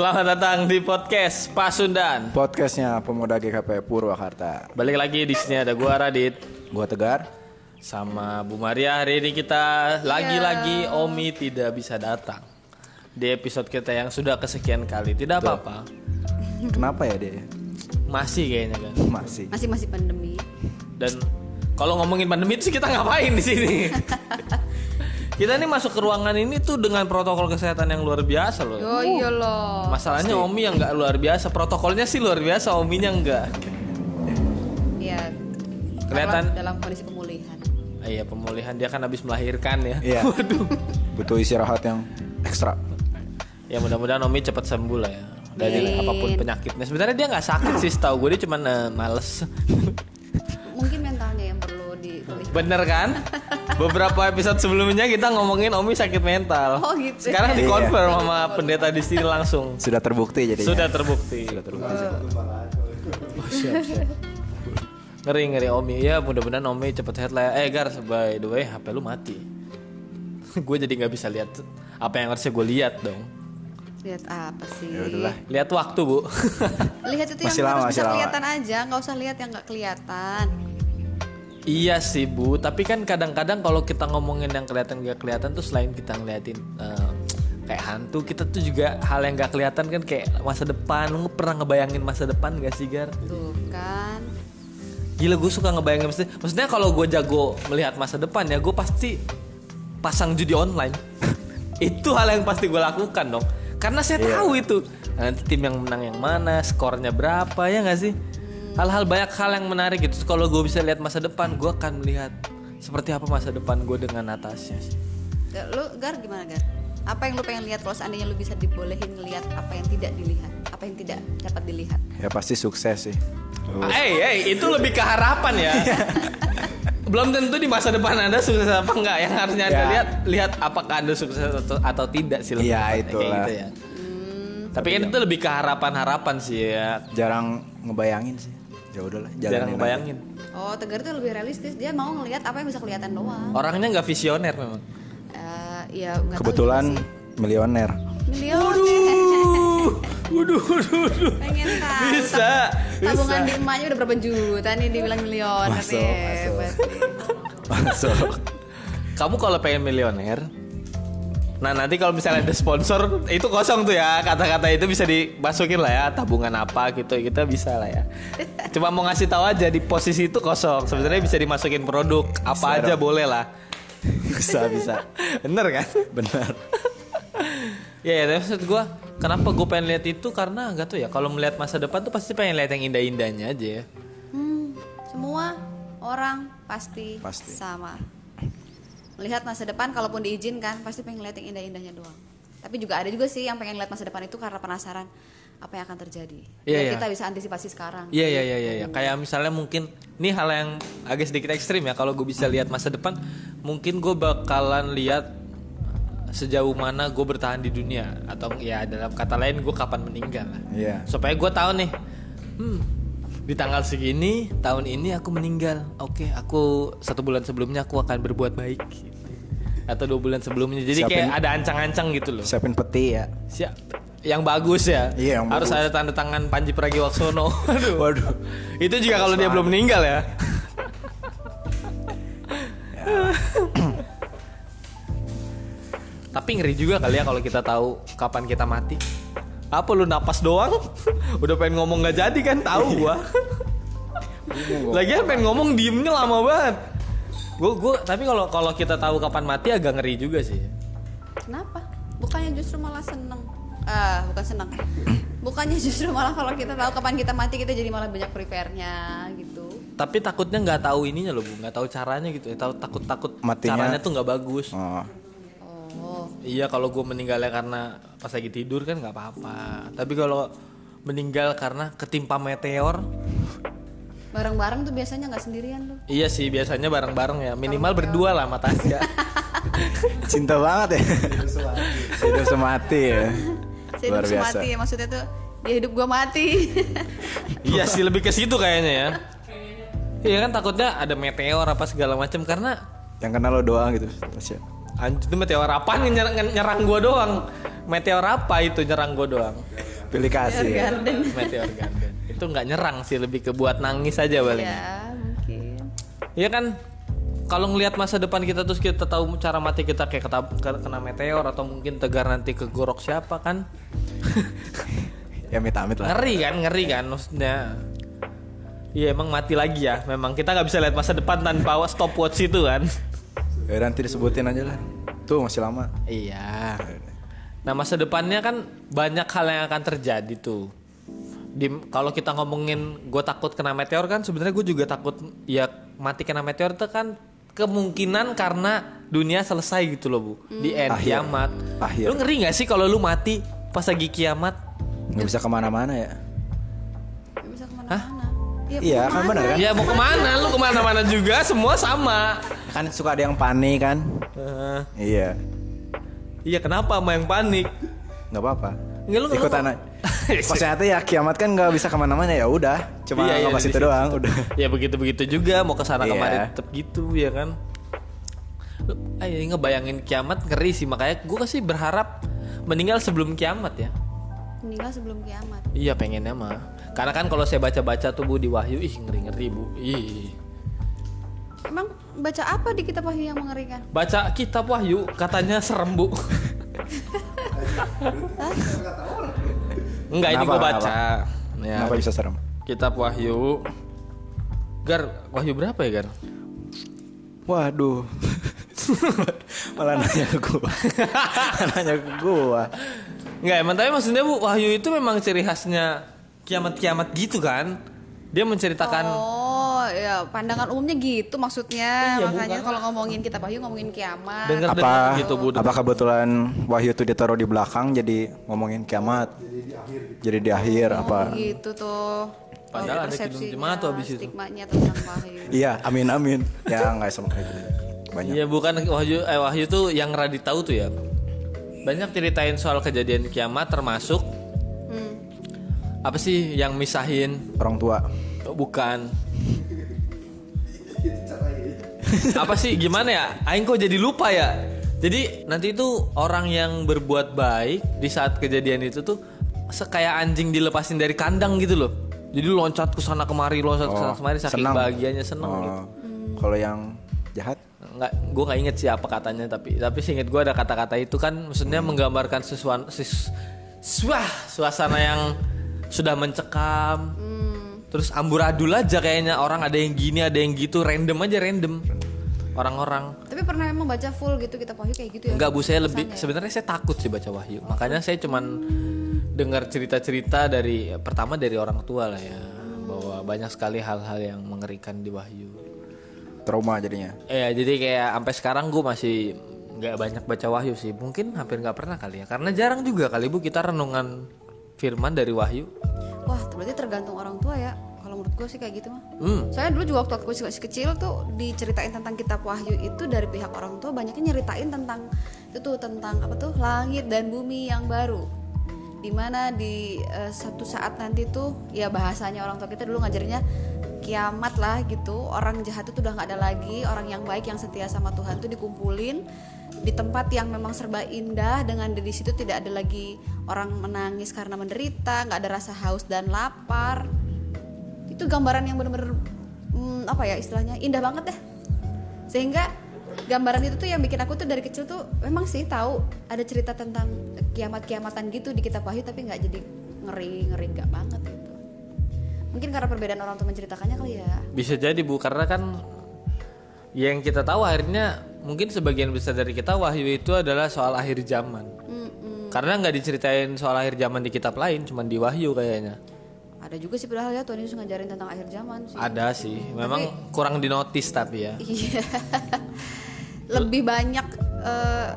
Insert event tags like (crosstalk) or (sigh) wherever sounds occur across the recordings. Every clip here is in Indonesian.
Selamat datang di podcast Pasundan. Podcastnya Pemuda GKP Purwakarta. Balik lagi di sini ada gua Radit Gua Tegar. sama Bu Maria. Hari ini kita lagi-lagi Omi tidak bisa datang di episode kita yang sudah kesekian kali. Tidak apa-apa, Kenapa ya dia? masih kayaknya kan. Masih. masih masih pandemi Dan kalau ngomongin pandemi itu sih kita ngapain di sini? (laughs) kita ini masuk ke ruangan ini tuh dengan protokol kesehatan yang luar biasa loh. oh iya loh Masalahnya Omi yang nggak luar biasa, protokolnya sih luar biasa, Ominya enggak. ya Kelihatan- dalam, kondisi pemulihan Ah, Iya pemulihan dia kan habis melahirkan ya. Iya. (laughs) Butuh istirahat yang ekstra. Ya mudah-mudahan Omi cepat sembuh lah ya dari Amin. apa pun penyakitnya. Sebenarnya dia nggak sakit sih, tahu gue dia cuma males. mungkin mentalnya yang perlu dipulihkan Bener kan? (laughs) Beberapa episode sebelumnya kita ngomongin Omi sakit mental. Oh, gitu. Sekarang Iya. dikonfirm sama pendeta di sini langsung. Sudah terbukti jadi. Sudah terbukti. Sudah terbukti. Oh, siap, siap. Ngeri ngeri Omi ya mudah-mudahan Omi cepet sehat lah ya. Eh Gar by the way HP lu mati. (laughs) gue jadi nggak bisa lihat apa yang harusnya gue lihat dong. lihat apa sih Ya udahlah. Lihat waktu bu. lihat itu Masih yang lama, harus bisa lama. kelihatan aja nggak usah lihat yang nggak kelihatan Iya sih bu, tapi kan kadang-kadang kalau kita ngomongin yang kelihatan gak kelihatan tuh selain kita ngeliatin eh, kayak hantu, kita tuh juga hal yang gak kelihatan kan kayak masa depan. Lu pernah ngebayangin masa depan gak sih Gar? tuh kan Gila gue suka ngebayangin maksudnya, maksudnya kalau gue jago melihat masa depan ya gue pasti pasang judi online. (laughs) itu hal yang pasti gue lakukan dong. Karena saya tahu itu nanti tim yang menang yang mana, skornya berapa ya gak sih? Hal-hal banyak hal yang menarik gitu. Kalau gue bisa lihat masa depan, gue akan melihat seperti apa masa depan gue dengan Natasha. sih. Lu gar gimana gar apa yang lu pengen lihat kalau seandainya lu bisa dibolehin ngelihat apa yang tidak dilihat apa yang tidak dapat dilihat Ya pasti sukses sih. Eh, eh, itu lebih ke harapan ya. (laughs) Belum tentu di masa depan Anda sukses apa enggak. Yang harusnya Anda Ya. lihat lihat apakah Anda sukses atau, atau tidak sih Iya, kayak gitu ya. Tapi kan itu lebih ke harapan-harapan sih ya. Jarang ngebayangin sih. Ya udahlah, Jarang jalanin aja. oh tegar tuh lebih realistis dia mau ngelihat apa yang bisa kelihatan doang Orangnya nggak visioner memang. Eh, ya nggak tahu Kebetulan milioner. milion Waduh, waduh, waduh. pengen tahu Bisa, tabungan bisa. di emaknya udah berapa juta nih dibilang milion Masuk, hebat nih. (laughs) Masuk. Kamu kalau pengen milioner, nah nanti kalau misalnya ada sponsor itu kosong tuh ya kata-kata itu bisa dimasukin lah ya tabungan apa gitu kita bisa lah ya. Cuma mau ngasih tahu aja di posisi itu kosong. Sebenarnya bisa dimasukin produk apa Bisa aja dong. boleh lah. bisa bisa. Bener kan? Benar. Ya, ya tapi maksud gue kenapa gue pengen lihat itu karena gak tuh ya kalau melihat masa depan tuh pasti pengen lihat yang indah-indahnya aja ya. Hmm, semua orang pasti, Pasti. sama melihat masa depan kalaupun diizinkan pasti pengen lihat yang indah-indahnya doang tapi juga ada juga sih yang pengen lihat masa depan itu karena penasaran apa yang akan terjadi Biar iya. kita bisa antisipasi sekarang Iya iya iya iya. iya. Kayak misalnya mungkin ini hal yang agak sedikit ekstrim ya. Kalau gue bisa lihat masa depan, mungkin gue bakalan lihat sejauh mana gue bertahan di dunia atau ya dalam kata lain gue kapan meninggal lah. Iya. Supaya gue tahu nih, hmm, di tanggal segini tahun ini aku meninggal. Oke, aku satu bulan sebelumnya aku akan berbuat baik. Atau dua bulan sebelumnya. Jadi Siapin- kayak ada ancang-ancang gitu loh. Siapin peti ya. Siap. Yang bagus ya. Iya, yang Harus bagus. ada tanda tangan Panji Pragiwaksono. (laughs) Waduh. Waduh. Itu juga kalau dia belum meninggal ya. Tapi ngeri juga kali ya kalau kita tahu kapan kita mati. Apa lu napas doang? (laughs) Udah pengen ngomong gak jadi kan tahu gua. Lagian pengen ngomong diemnya lama banget. Gua gua tapi kalau kalau kita tahu kapan mati agak ngeri juga sih. kenapa bukannya justru malah seneng ah bukan seneng (clears throat) bukannya justru malah kalau kita tahu kapan kita mati kita jadi malah banyak prepare-nya gitu Tapi takutnya nggak tahu ininya loh bu, nggak tahu caranya gitu. ya. Tahu takut takut Matinya- caranya tuh nggak bagus. Oh. oh Iya kalau gue meninggalnya karena pas lagi tidur kan nggak apa-apa. Tapi kalau meninggal karena ketimpa meteor, bareng-bareng tuh biasanya nggak sendirian tuh iya sih biasanya bareng-bareng ya. Minimal berdua lah sama Tasya. (laughs) Cinta banget ya. Hidup semati ya. hidup biasa. mati ya maksudnya tuh dia hidup gua mati (laughs) iya sih lebih ke situ kayaknya ya. Iya kan takutnya ada meteor apa segala macam karena Yang kenal lo doang gitu. Tasya. anjir itu meteor apa yang nyerang, nyerang gue doang. Meteor apa itu nyerang gue doang. Pilih kasih ya. Garden. Meteor Garden. Itu nggak nyerang sih, lebih ke buat nangis aja paling. Ya mungkin. Iya kan kalau ngelihat masa depan kita terus kita tahu cara mati kita kayak keta- ke- kena meteor atau mungkin tegar nanti ke gorok siapa kan Ya amit-amit lah. ngeri kan ngeri kan maksudnya Iya emang mati lagi ya memang kita nggak bisa lihat masa depan tanpa stopwatch itu kan Ya nanti disebutin aja lah. Tuh masih lama. Iya Nah masa depannya kan banyak hal yang akan terjadi tuh di kalau kita ngomongin gue takut kena meteor kan sebenarnya gue juga takut ya mati kena meteor itu kan kemungkinan karena dunia selesai gitu loh bu di end Akhir. kiamat Akhir. lu ngeri nggak sih kalau lu mati pas lagi kiamat Nggak bisa ke mana-mana ya. Nggak bisa ke mana-mana. Ya, Iya, kan ke mana? benar kan? ya mau ke mana lu ke mana-mana juga semua sama Kan suka ada yang panik kan? Eh, Iya. iya kenapa sama yang panik Nggak apa-apa. Nggak, lu nggak Ikutan. (laughs) Pas nyata ya kiamat kan nggak bisa ke mana-mana ya udah. Cuma Iya, iya, itu situ. doang udah. ya begitu begitu juga mau ke sana Iya. kemari tetap gitu ya kan ayo ngebayangin kiamat ngeri sih makanya gue sih berharap meninggal sebelum kiamat ya Meninggal sebelum kiamat. iya pengennya mah karena kan kalau saya baca-baca tuh bu di wahyu ih ngeri ngeri bu ih Emang baca apa di kitab wahyu yang mengerikan? baca kitab wahyu katanya serem bu (laughs) enggak ini Kenapa, gue baca ya Kenapa bisa serem? kitab wahyu gar wahyu berapa ya gar Waduh. (laughs) Malah nanya ke gua. (laughs) nanya ke gua. Enggak, emang tapi maksudnya Bu, Wahyu itu memang ciri khasnya kiamat-kiamat gitu kan. Dia menceritakan Oh, pandangan umumnya gitu maksudnya. Iya, Makanya kalau ngomongin kitab wahyu ngomongin kiamat. denger Apa dengar gitu Bu. apa kebetulan Wahyu itu ditaruh di belakang jadi ngomongin kiamat. Jadi di akhir apa? Oh, gitu tuh. Padahal Oh, ada kidung jemaat tuh abis itu. Stigmanya tentang wahyu. (laughs) Iya, amin amin. Ya nggak sama kayak gitu. Banyak. Iya, bukan Wahyu eh Wahyu tuh yang Radit tahu tuh ya. Banyak ceritain soal kejadian kiamat termasuk Hmm. apa sih yang misahin Orang tua. Bukan apa sih? Gimana ya? Aing kok jadi lupa ya? Jadi nanti itu orang yang berbuat baik di saat kejadian itu tuh sekaya anjing dilepasin dari kandang gitu loh. Jadi loncat ke sana kemari loncat ke sana kemari saking senang. bahagianya seneng Oh, gitu. Kalau yang jahat? Nggak gue nggak inget sih apa katanya tapi tapi seinget gue ada kata-kata itu kan maksudnya menggambarkan sesuatu suah suasana yang sudah mencekam terus amburadul aja kayaknya orang ada yang gini ada yang gitu random aja random orang-orang Tapi pernah emang baca full gitu kitab wahyu kayak gitu ya? Enggak bu saya lebih ya? sebenarnya saya takut sih baca wahyu makanya saya cuman dengar cerita-cerita dari pertama dari orang tua lah ya bahwa banyak sekali hal-hal yang mengerikan di wahyu trauma jadinya. Iya, jadi kayak sampai sekarang gue masih nggak banyak baca wahyu sih. Mungkin hampir nggak pernah kali ya. Karena jarang juga kali bu kita renungan firman dari wahyu. Wah, berarti tergantung orang tua ya. Kalau menurut gue sih kayak gitu mah. Hmm. Soalnya dulu juga waktu aku masih kecil tuh diceritain tentang kitab wahyu itu dari pihak orang tua banyaknya nyeritain tentang itu tuh tentang apa tuh langit dan bumi yang baru. Di mana di eh, satu saat nanti tuh ya bahasanya orang tua kita dulu ngajarnya kiamat lah gitu orang jahat itu udah nggak ada lagi orang yang baik yang setia sama Tuhan tuh dikumpulin di tempat yang memang serba indah dengan di situ tidak ada lagi orang menangis karena menderita nggak ada rasa haus dan lapar. Itu gambaran yang bener-bener hmm, apa ya istilahnya indah banget deh. Sehingga gambaran itu tuh yang bikin aku tuh dari kecil tuh memang sih tahu ada cerita tentang kiamat-kiamatan gitu di kitab wahyu tapi nggak jadi ngeri ngeri nggak banget gitu. Mungkin karena perbedaan orang tua menceritakannya kali ya. Bisa jadi bu, karena kan yang kita tahu akhirnya mungkin sebagian besar dari kita wahyu itu adalah soal akhir zaman. Karena nggak diceritain soal akhir zaman di kitab lain, cuman di wahyu kayaknya. ada juga sih padahal ya Tuhan Yesus ngajarin tentang akhir zaman sih Ada sih, memang kurang dinotis tapi ya. (laughs) Iya. Lebih banyak eh,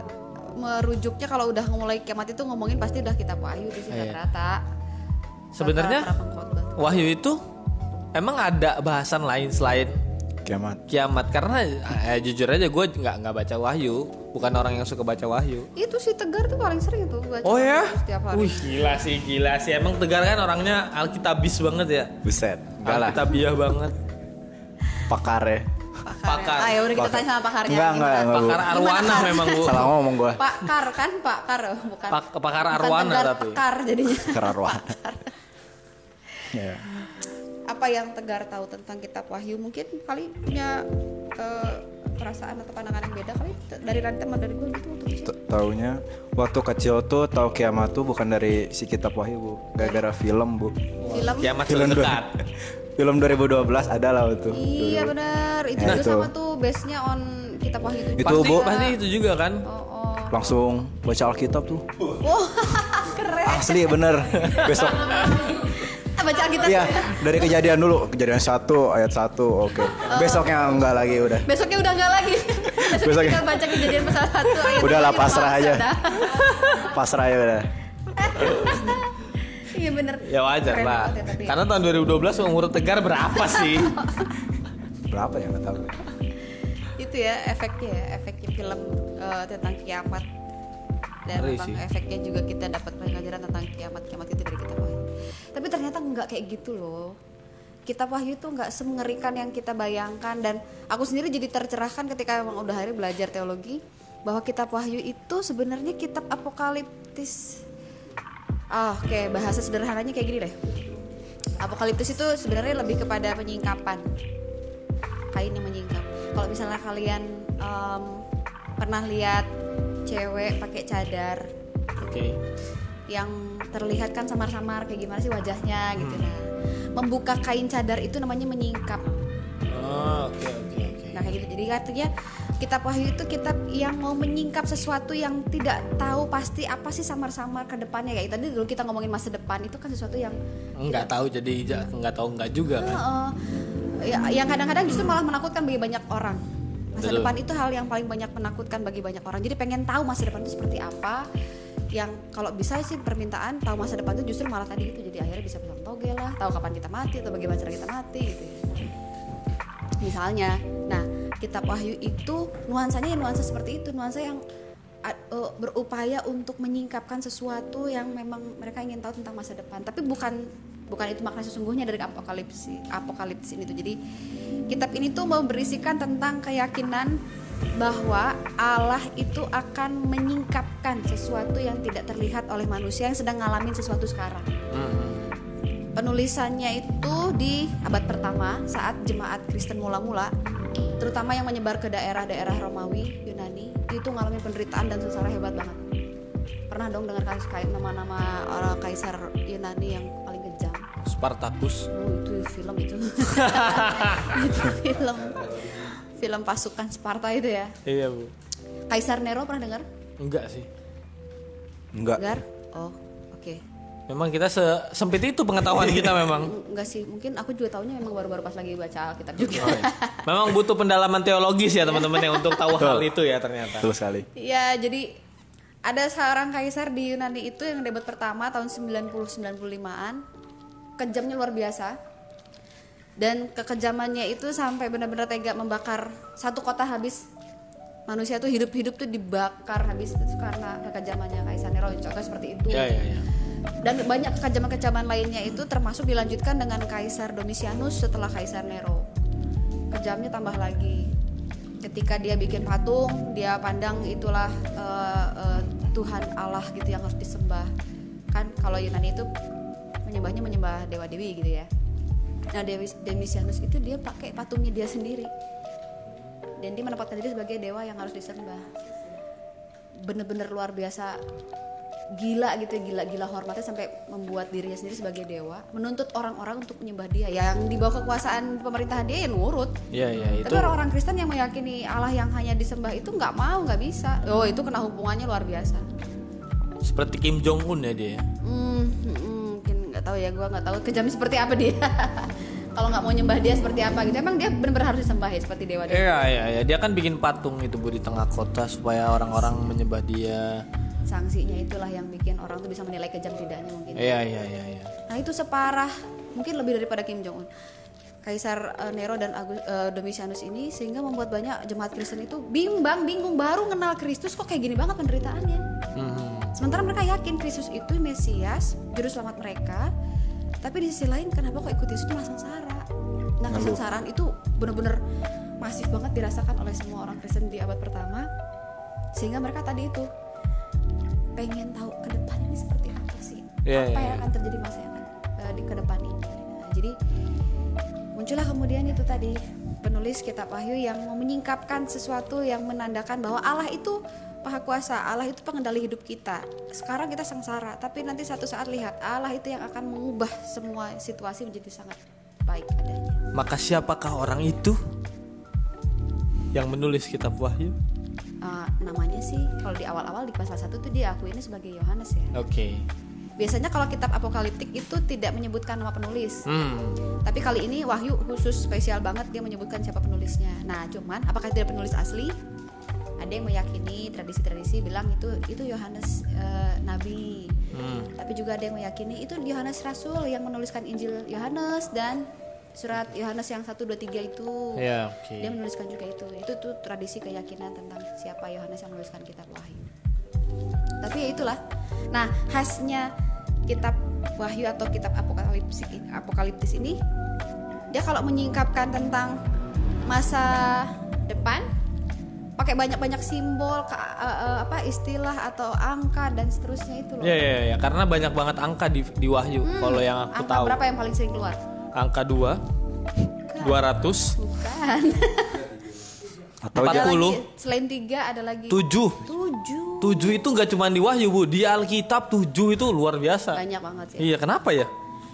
merujuknya kalau udah mulai kiamat itu ngomongin pasti udah kitab wahyu di sini Iya. rata. Sebenarnya wahyu itu emang ada bahasan lain selain Kiamat. kiamat karena eh, jujur aja gue nggak nggak baca wahyu bukan orang yang suka baca wahyu Itu si Tegar tuh paling sering tuh baca oh ya setiap hari. wih gila sih gila sih emang tegar kan orangnya alkitabis banget ya Buset. Enggak lah. alkitabiah banget Pakar ya. Pakar. Ah, ya udah kita tanya sama pakarnya. Enggak, enggak, enggak. Pakar arwana Kar? memang bu. Salah ngomong gua. Pakar kan, pakar bukan. Pak- pakar bukan arwana tegar tapi. Pakar jadinya. Kerarwan. (laughs) ya. Apa yang Tegar tahu tentang kitab Wahyu? Mungkin kali punya eh, perasaan atau pandangan yang beda kali dari teman dari gue gitu waktu kecil. T- Taunya waktu kecil tuh tahu kiamat tuh bukan dari si kitab Wahyu bu, gara-gara film bu. Film. Kiamat Film dekat. film 2012 ada lah itu. Iya benar. Itu Ya, juga itu. sama tuh base-nya on kitab Wahyu itu. Itu, Pasti, Bu. pasti itu juga kan. Oh, oh. Langsung baca Alkitab tuh. (laughs) Wah, keren. Asli bener. (laughs) Besok Ah, Baca Alkitab. Iya, dari kejadian dulu, kejadian satu ayat satu, oke. Besoknya enggak lagi udah. Besoknya udah enggak lagi. (laughs) Besoknya Besoknya- kita baca kejadian pasal satu ayat Udah lah, lagi, pasrah aja. dah. Pasrah ya udah. Iya bener. Ya wajar Keren lah. ya, tapi. Karena tahun 2012 umur Tegar berapa sih? Berapa ya enggak tahu. itu ya efeknya ya efeknya film eh, tentang kiamat dan Ngeri memang efeknya juga kita dapat pelajaran tentang kiamat kiamat itu dari wahyu tapi ternyata nggak kayak gitu loh. Kitab wahyu itu nggak semengerikan yang kita bayangkan. Dan aku sendiri jadi tercerahkan ketika memang udah hari belajar teologi bahwa kitab wahyu itu sebenarnya kitab apokaliptis. Ah oke bahasa sederhananya kayak gini deh. Apokaliptis itu sebenarnya lebih kepada penyingkapan. Kain yang menyingkap. Kalau misalnya kalian em, pernah lihat cewek pakai cadar. Oke. Yang terlihat kan samar-samar kayak gimana sih wajahnya gitu nah. Membuka kain cadar itu namanya menyingkap. Oh, oke oke oke. Nah kayak gitu. Jadi artinya kitab Wahyu itu kitab yang mau menyingkap sesuatu yang tidak tahu pasti apa sih samar-samar ke depannya kayak tadi dulu kita ngomongin masa depan itu kan sesuatu yang Enggak tahu jadi ja- enggak tahu enggak juga kan. Heeh. ya, yang kadang-kadang justru malah menakutkan bagi banyak orang. Masa Betul. depan itu hal yang paling banyak menakutkan bagi banyak orang. Jadi pengen tahu masa depan itu seperti apa. Yang kalau bisa sih permintaan tahu masa depan itu justru malah tadi itu jadi akhirnya bisa bilang toge lah, tahu kapan kita mati atau bagaimana cara kita mati gitu. Ya. Misalnya, nah kitab Wahyu itu nuansanya ya nuansa seperti itu, nuansa yang eh, berupaya untuk menyingkapkan sesuatu yang memang mereka ingin tahu tentang masa depan. Tapi bukan bukan itu makna sesungguhnya dari apokalipsi apokalipsis ini tuh. Jadi kitab ini tuh mau berisikan tentang keyakinan bahwa Allah itu akan menyingkapkan sesuatu yang tidak terlihat oleh manusia yang sedang ngalamin sesuatu sekarang. Penulisannya itu di abad pertama saat jemaat Kristen mula-mula terutama yang menyebar ke daerah-daerah Romawi Yunani itu ngalamin penderitaan dan sengsara hebat banget. Pernah dong dengar kasus kait nama-nama orang kaisar Yunani yang paling kejam? Spartacus. oh itu film itu. (laughs) Itu film film pasukan Sparta itu ya Iya, Bu. Kaisar Nero pernah dengar Enggak sih. Enggak. dengar oh oke Memang kita se- sempit itu pengetahuan kita (laughs) memang. enggak sih mungkin aku juga tahunya memang baru-baru pas lagi baca Alkitab juga Memang butuh pendalaman teologis ya teman-teman yang untuk tahu hal itu ya ternyata. Betul sekali. Ya, jadi ada seorang kaisar di Yunani itu yang debat pertama tahun 90-95an. Kejamnya luar biasa. Dan kekejamannya itu sampai benar-benar tega membakar satu kota habis. Manusia tuh hidup-hidup tuh dibakar habis itu karena kekejamannya kaisar Nero. Contoh seperti itu. Ya ya ya. Dan banyak kekejaman-kekejaman lainnya itu termasuk dilanjutkan dengan kaisar Domitianus setelah kaisar Nero. Kejamnya tambah lagi. Ketika dia bikin patung, dia pandang itulah eh, eh, Tuhan Allah gitu yang harus disembah. Kan kalau Yunani itu menyembahnya menyembah dewa dewi gitu ya. Nah Dewi Domitianus itu dia pakai patungnya dia sendiri. Dan dia menempatkan diri sebagai dewa yang harus disembah. Bener-bener luar biasa gila gitu ya, gila-gila hormatnya sampai membuat dirinya sendiri sebagai dewa menuntut orang-orang untuk menyembah dia yang di bawah kekuasaan pemerintahan dia ya nurut Iya iya itu. tapi orang-orang Kristen yang meyakini Allah yang hanya disembah itu nggak mau nggak bisa oh itu kena hubungannya luar biasa Seperti Kim Jong Un ya dia. hmm, hmm, mungkin nggak tahu ya gua nggak tahu kejam seperti apa dia (laughs) kalau nggak mau nyembah dia seperti apa gitu emang dia benar-benar harus disembah ya seperti dewa dewa Iya iya iya dia kan bikin patung itu Bu di tengah kota supaya orang-orang menyembah dia. sanksinya itulah yang bikin orang tuh bisa menilai kejam tidaknya mungkin Iya iya iya iya. Nah itu separah mungkin lebih daripada Kim Jong Un. Kaisar eh, Nero dan Agus, eh, Domitianus ini sehingga membuat banyak jemaat Kristen itu bimbang, bingung baru kenal Kristus kok kayak gini banget penderitaannya. Mhm. Sementara mereka yakin Kristus itu Mesias, juru selamat mereka. Tapi di sisi lain kenapa kok ikut Yesus itu malah sengsara? nah kesengsaraan itu bener-bener masif banget dirasakan oleh semua orang Kristen di abad pertama. Sehingga mereka tadi itu pengen tahu ke depan ini seperti apa sih? Iya, apa iya, yang akan terjadi masa yang akan eh, di ke depan ini? Nah, jadi muncullah kemudian itu tadi penulis kitab Wahyu yang mau menyingkapkan sesuatu yang menandakan bahwa Allah itu Maha Kuasa, Allah itu pengendali hidup kita. Sekarang kita sengsara, tapi nanti satu saat lihat Allah itu yang akan mengubah semua situasi menjadi sangat baik adanya. Maka siapakah orang itu yang menulis kitab Wahyu? Uh, namanya sih kalau di awal-awal di pasal 1 tuh dia ini sebagai Yohanes ya. Oke. Biasanya kalau kitab apokaliptik itu tidak menyebutkan nama penulis. Hmm. Tapi kali ini Wahyu khusus spesial banget dia menyebutkan siapa penulisnya. Nah, cuman apakah dia penulis asli? Ada yang meyakini tradisi-tradisi bilang itu itu Yohanes eh, nabi. Hmm. Tapi juga ada yang meyakini itu Yohanes rasul yang menuliskan Injil Yohanes dan surat Yohanes yang 1 2 3 itu. Ya, oke. Dia menuliskan juga itu. Itu tuh tradisi keyakinan tentang siapa Yohanes yang menuliskan kitab Wahyu. Tapi ya itulah. Nah, khasnya kitab Wahyu atau kitab apokalipsis apokaliptis ini dia kalau menyingkapkan tentang masa depan pakai banyak-banyak simbol ke- eh, eh, apa istilah atau angka dan seterusnya itu loh. Ya, ya, ya, karena banyak banget angka di, di Wahyu. Kalau yang aku Hmm, Angka tahu, berapa yang paling sering keluar? angka 2 200 Bukan. (laughs) Atau Empat dia ada puluh. lagi selain tiga ada lagi 7 tujuh. 7 itu nggak cuma di Wahyu, Bu. Di Alkitab 7 itu luar biasa. Banyak banget sih. Iya, kenapa ya?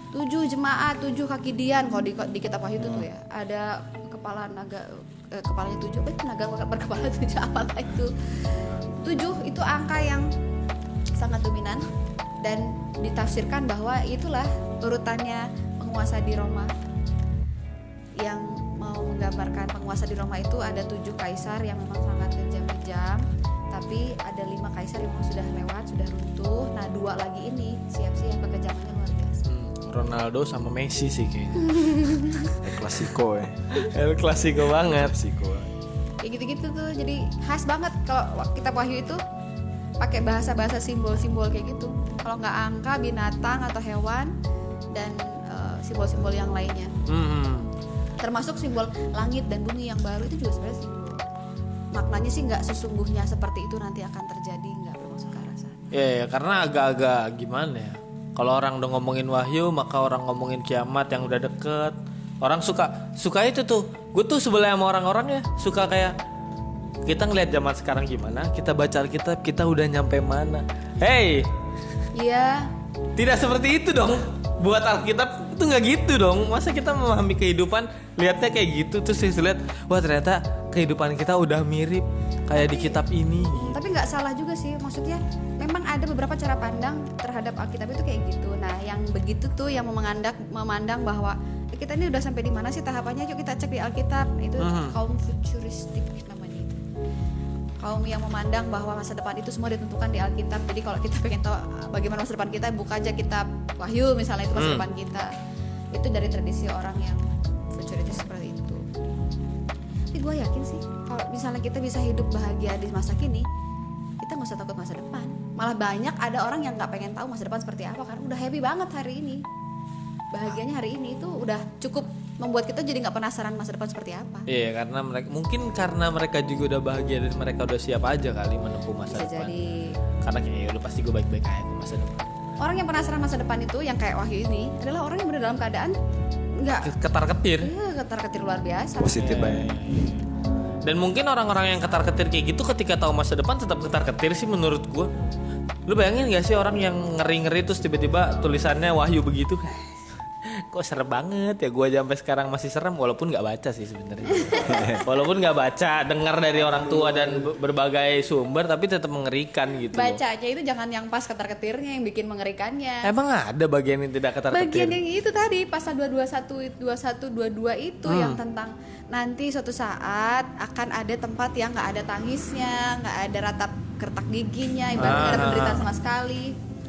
tujuh jemaat tujuh kaki dian kalau di, di kitab wahyu itu tuh ya ada kepala naga eh, kepalanya tujuh. Apa itu naga berkepala (laughs) tujuh apa itu? Tujuh itu angka yang sangat dominan dan ditafsirkan bahwa itulah urutannya penguasa di Roma. Yang mau menggambarkan penguasa di Roma itu ada tujuh kaisar yang memang sangat kejam-kejam tapi ada lima kaisar yang sudah lewat sudah runtuh. Nah dua lagi ini siap-siap kekejamannya luar biasa Ronaldo sama Messi sih kayaknya. (laughs) El Clasico ya. El Clasico banget. Clasico. kayak gitu-gitu tuh jadi khas banget kalau kitab wahyu itu pakai bahasa-bahasa simbol-simbol kayak gitu kalau nggak angka binatang atau hewan dan eh, simbol-simbol yang lainnya Hmm. termasuk simbol langit dan bumi yang baru itu juga sebenarnya simbol maknanya sih nggak sesungguhnya seperti itu nanti akan terjadi nggak bermaksud ke arah sana Ya, ya, karena agak-agak gimana ya. Kalau orang udah ngomongin wahyu, maka orang ngomongin kiamat yang udah deket. Orang suka suka itu tuh. Gue tuh sebelah sama orang-orang ya suka kayak kita ngelihat zaman sekarang gimana, kita baca Alkitab, kita udah nyampe mana. Hey, iya tidak seperti itu dong. Buat Alkitab itu nggak gitu dong. Masa kita memahami kehidupan lihatnya kayak gitu terus saya lihat, wah ternyata kehidupan kita udah mirip kayak di kitab ini. tapi nggak salah juga sih maksudnya memang ada beberapa cara pandang terhadap Alkitab itu kayak gitu. Nah yang begitu tuh yang memandang memandang bahwa "Eh, kita ini udah sampai di mana sih tahapannya? Yuk kita cek di Alkitab. Itu Mhm. kaum futuristik namanya itu. Kaum yang memandang bahwa masa depan itu semua ditentukan di Alkitab. Jadi kalau kita pengen tahu ah, bagaimana masa depan kita buka aja kitab Wahyu misalnya itu masa Hmm. depan kita. Itu dari tradisi orang yang futuristik seperti itu. Tapi gue yakin sih kalau misalnya kita bisa hidup bahagia di masa kini kita nggak usah takut masa depan malah banyak ada orang yang nggak pengen tahu masa depan seperti apa karena udah happy banget hari ini bahagianya hari ini itu udah cukup membuat kita jadi nggak penasaran masa depan seperti apa Iya karena mereka mungkin karena mereka juga udah bahagia dan mereka udah siap aja kali menempuh masa bisa depan. jadi Karena kayak "Ya udah pasti gue baik-baik aja masa depan. orang yang penasaran masa depan itu yang kayak Wahyu ini adalah orang yang berada dalam keadaan nggak Ketar ketir. ya, ketar ketir luar biasa Positif banget. Dan mungkin orang-orang yang ketar ketir kayak gitu ketika tahu masa depan tetap ketar ketir sih menurut gue. Lu bayangin gak sih orang yang ngeri-ngeri terus tiba-tiba tulisannya wahyu begitu? Kok serem banget ya gue aja sampai sekarang masih serem walaupun nggak baca sih sebenarnya. (laughs) walaupun nggak baca, dengar dari orang tua dan be- berbagai sumber tapi tetap mengerikan gitu. loh. bacanya itu jangan yang pas ketar ketirnya yang bikin mengerikannya Emang ada bagian yang tidak ketar ketir? bagian yang itu tadi pasal 221 21 22 itu yang tentang nanti suatu saat akan ada tempat yang nggak ada tangisnya nggak ada ratap kertak giginya ibaratnya nggak ada Ah. penderitaan sama sekali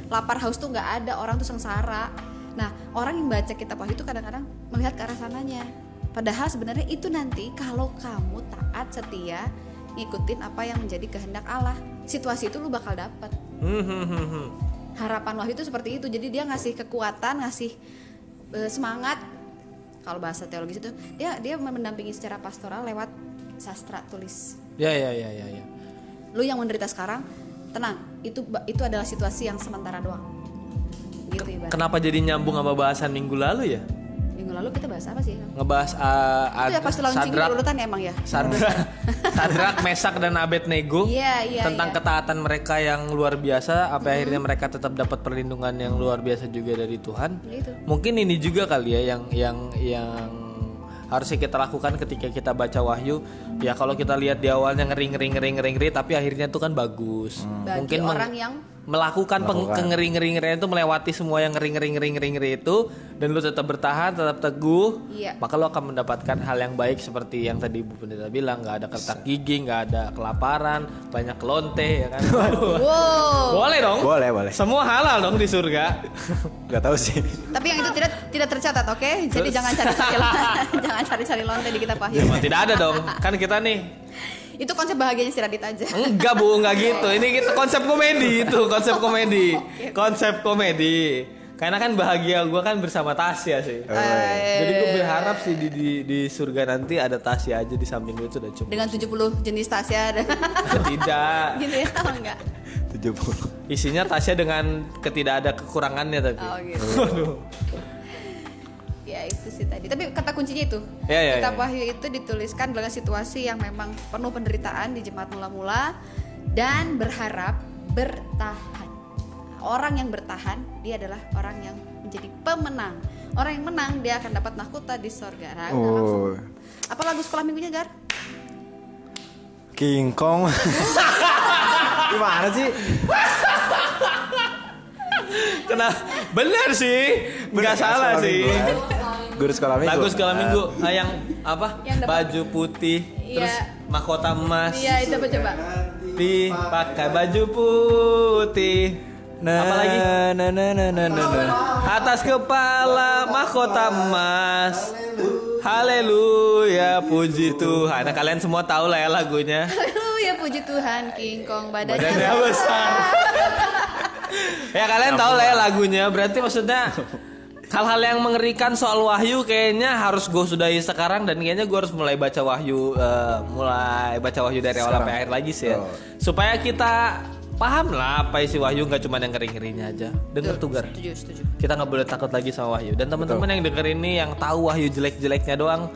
lapar haus tuh nggak ada orang tuh sengsara nah orang yang baca kitab wahyu itu kadang-kadang melihat ke arah sananya. Padahal sebenarnya itu nanti kalau kamu taat setia ngikutin apa yang menjadi kehendak Allah situasi itu lu bakal dapat Hmm, hmm, hmm, harapan wahyu itu seperti itu. Jadi dia ngasih kekuatan ngasih eh, semangat. Kalau bahasa teologis itu dia dia mendampingi secara pastoral lewat sastra tulis. Ya ya ya ya ya. lu yang menderita sekarang tenang. Itu itu adalah situasi yang sementara doang gitu Kenapa jadi nyambung sama bahasan minggu lalu ya? minggu lalu kita bahas apa sih Ngebahas uh, itu ya pas launching Sadrak, urutan emang ya Sadrak, (laughs) Sadrak, Mesak dan Abednego Iya, iya, tentang iya. ketaatan mereka yang luar biasa, apa akhirnya mereka tetap dapat perlindungan yang luar biasa juga dari Tuhan. gitu Mungkin ini juga kali ya yang yang yang harusnya kita lakukan ketika kita baca Wahyu. Ya kalau kita lihat di awalnya ngeri ngeri ngeri ngeri ngeri, tapi akhirnya itu kan bagus. bagi Mungkin orang yang melakukan, peng- kengeri ngeri ngeri itu melewati semua yang ngeri ngeri ngeri ngeri ngeri itu dan lu tetap bertahan tetap teguh Iya. maka lo akan mendapatkan hal yang baik seperti yang tadi Bu Pendeta bilang. Nggak ada kertak gigi nggak ada kelaparan banyak lonte ya kan? (laughs) Wow. Boleh dong. Boleh, boleh. semua halal dong di surga. (laughs) Gak tahu sih. tapi yang itu tidak tidak tercatat oke? Jadi jangan cari-cari (laughs) jangan cari-cari lonte di kitab Wahyu. Emang tidak ada dong. Kan kita nih itu konsep bahagianya si Radit aja enggak bu enggak gitu ini kita konsep komedi itu konsep komedi konsep komedi karena kan bahagia gue kan bersama Tasya sih Eh, Jadi gue berharap sih di, di, di surga nanti ada Tasya aja di samping gue itu udah cukup. dengan 70 jenis Tasya ada Tidak. (laughs) gitu ya oh, enggak 70. Isinya Tasya dengan ketidak ada kekurangannya tapi. oh gitu. Ya itu sih tadi tapi kata kuncinya itu Ya, ya, kitab ya. Wahyu itu dituliskan dalam situasi yang memang penuh penderitaan di jemaat mula-mula dan berharap bertahan orang yang bertahan dia adalah orang yang menjadi pemenang orang yang menang dia akan dapat mahkota di sorga nah, langsung. Oh. apa lagu sekolah minggunya Gar King Kong. (laughs) Gimana sih? (laughs) Kena bener sih. Enggak salah sih. Guru sekolah minggu. Lagu sekolah minggu ah, yang apa? Yang Baju putih, terus Iya. mahkota emas. iya itu apa coba Di pakai baju putih. Nah, Apa lagi? Nah, nah, nah, nah, nah, nah. Atas kepala mahkota emas. Haleluya, puji Tuhan. Nah, kalian semua tahu lah ya lagunya. ya puji Tuhan King Kong badannya, Badannya besar. (laughs) ya kalian tahu lah ya lagunya. Berarti maksudnya (laughs) hal-hal yang mengerikan soal wahyu kayaknya harus gue sudahi sekarang dan kayaknya gue harus mulai baca wahyu eh, mulai baca wahyu dari awal sampai akhir lagi sih ya. Oh. Supaya kita paham lah apa isi wahyu nggak cuma yang ngeri-ngerinya aja. Dengar tuh Gar. setuju setuju Kita nggak boleh takut lagi sama wahyu. Dan teman-teman yang denger ini yang tahu wahyu jelek-jeleknya doang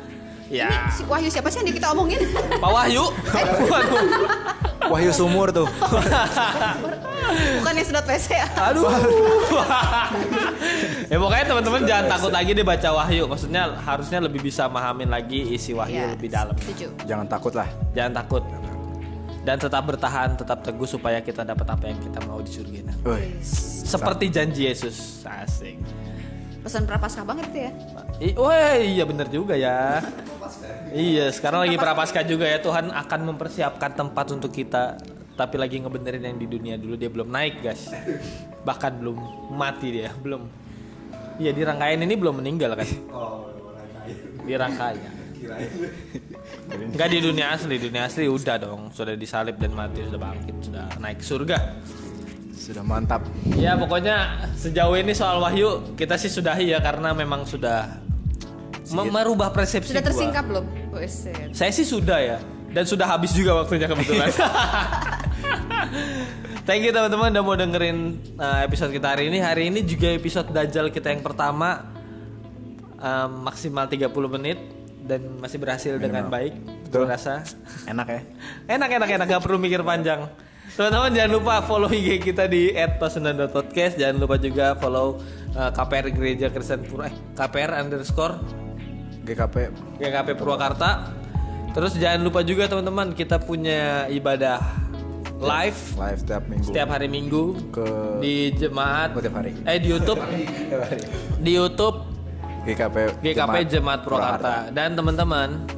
Ya, Ini si Wahyu siapa sih yang kita omongin? (laughs) Pak Wahyu. Waduh. Wahyu sumur tuh. (laughs) Bukan yang sedot WC ya? Aduh. (laughs) ya pokoknya teman-teman jangan takut lagi deh baca wahyu. Maksudnya harusnya lebih bisa mahamin lagi isi wahyu Ya, lebih dalam. Setuju. Jangan takut lah. Jangan takut. Dan tetap bertahan, tetap teguh supaya kita dapat apa yang kita mau di surga. Seperti janji Yesus. Asik. Pesan prapaskah banget itu ya. Wah, iya bener juga ya. Iya, sekarang lagi prapaskah juga ya. Tuhan akan mempersiapkan tempat untuk kita. Tapi lagi ngebenerin yang di dunia dulu dia belum naik, guys. Bahkan belum mati dia, belum. Iya, di rangkaian ini belum meninggal kan? Di rangkaian. Enggak di dunia asli, dunia asli udah dong, sudah disalib dan mati, sudah bangkit, sudah naik ke surga. Sudah mantap. Ya pokoknya sejauh ini soal wahyu kita sih sudahi ya karena memang sudah merubah persepsi Sudah gua. tersingkap belum? Buset. Saya sih sudah ya dan sudah habis juga waktunya kebetulan. (laughs) Thank you teman-teman udah mau dengerin uh, episode kita hari ini. Hari ini juga episode Dajjal kita yang pertama um, maksimal 30 menit dan masih berhasil dengan baik. Betul. Betul rasa. Enak ya. (laughs) Enak enak enak gak perlu mikir panjang. Teman-teman jangan lupa follow IG kita di @pasundan.podcast. Jangan lupa juga follow uh, KPR Gereja Kristen Pura eh, KPR underscore GKP GKP Purwakarta. Terus jangan lupa juga teman-teman kita punya ibadah live. live setiap minggu. setiap hari Minggu. Ke- di jemaat. Oh, tiap hari. eh di YouTube. (laughs) Di YouTube. GKP GKP Jemaat Purwakarta. Dan teman-teman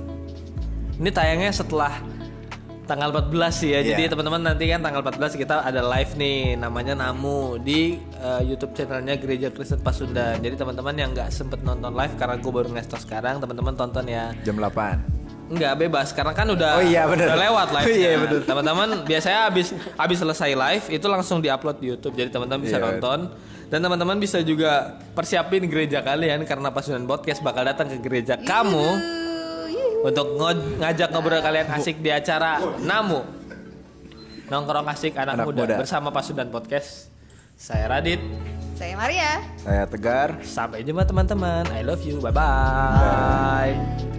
ini tayangnya setelah tanggal 14 sih ya. Jadi Iya. teman-teman nanti kan tanggal 14 kita ada live nih namanya Namu di uh, YouTube channelnya Gereja Kristen Pasundan. Jadi teman-teman yang nggak sempet nonton live karena gue baru ngestos sekarang, teman-teman tonton ya. Jam 8. Enggak bebas karena kan udah Oh iya, bener. udah lewat live. Iya, bener. Teman-teman biasanya habis habis selesai live itu langsung diupload di YouTube. Jadi teman-teman bisa Iya. nonton dan teman-teman bisa juga persiapin gereja kalian karena Pasudan Podcast bakal datang ke gereja kamu. Untuk ngajak ngobrol kalian asik di acara Namu. Nongkrong asik anak, Anak muda, muda. bersama Pasudan Podcast. Saya Radit. Saya Maria. Saya Tegar. Sampai jumpa teman-teman. I love you. Bye-bye.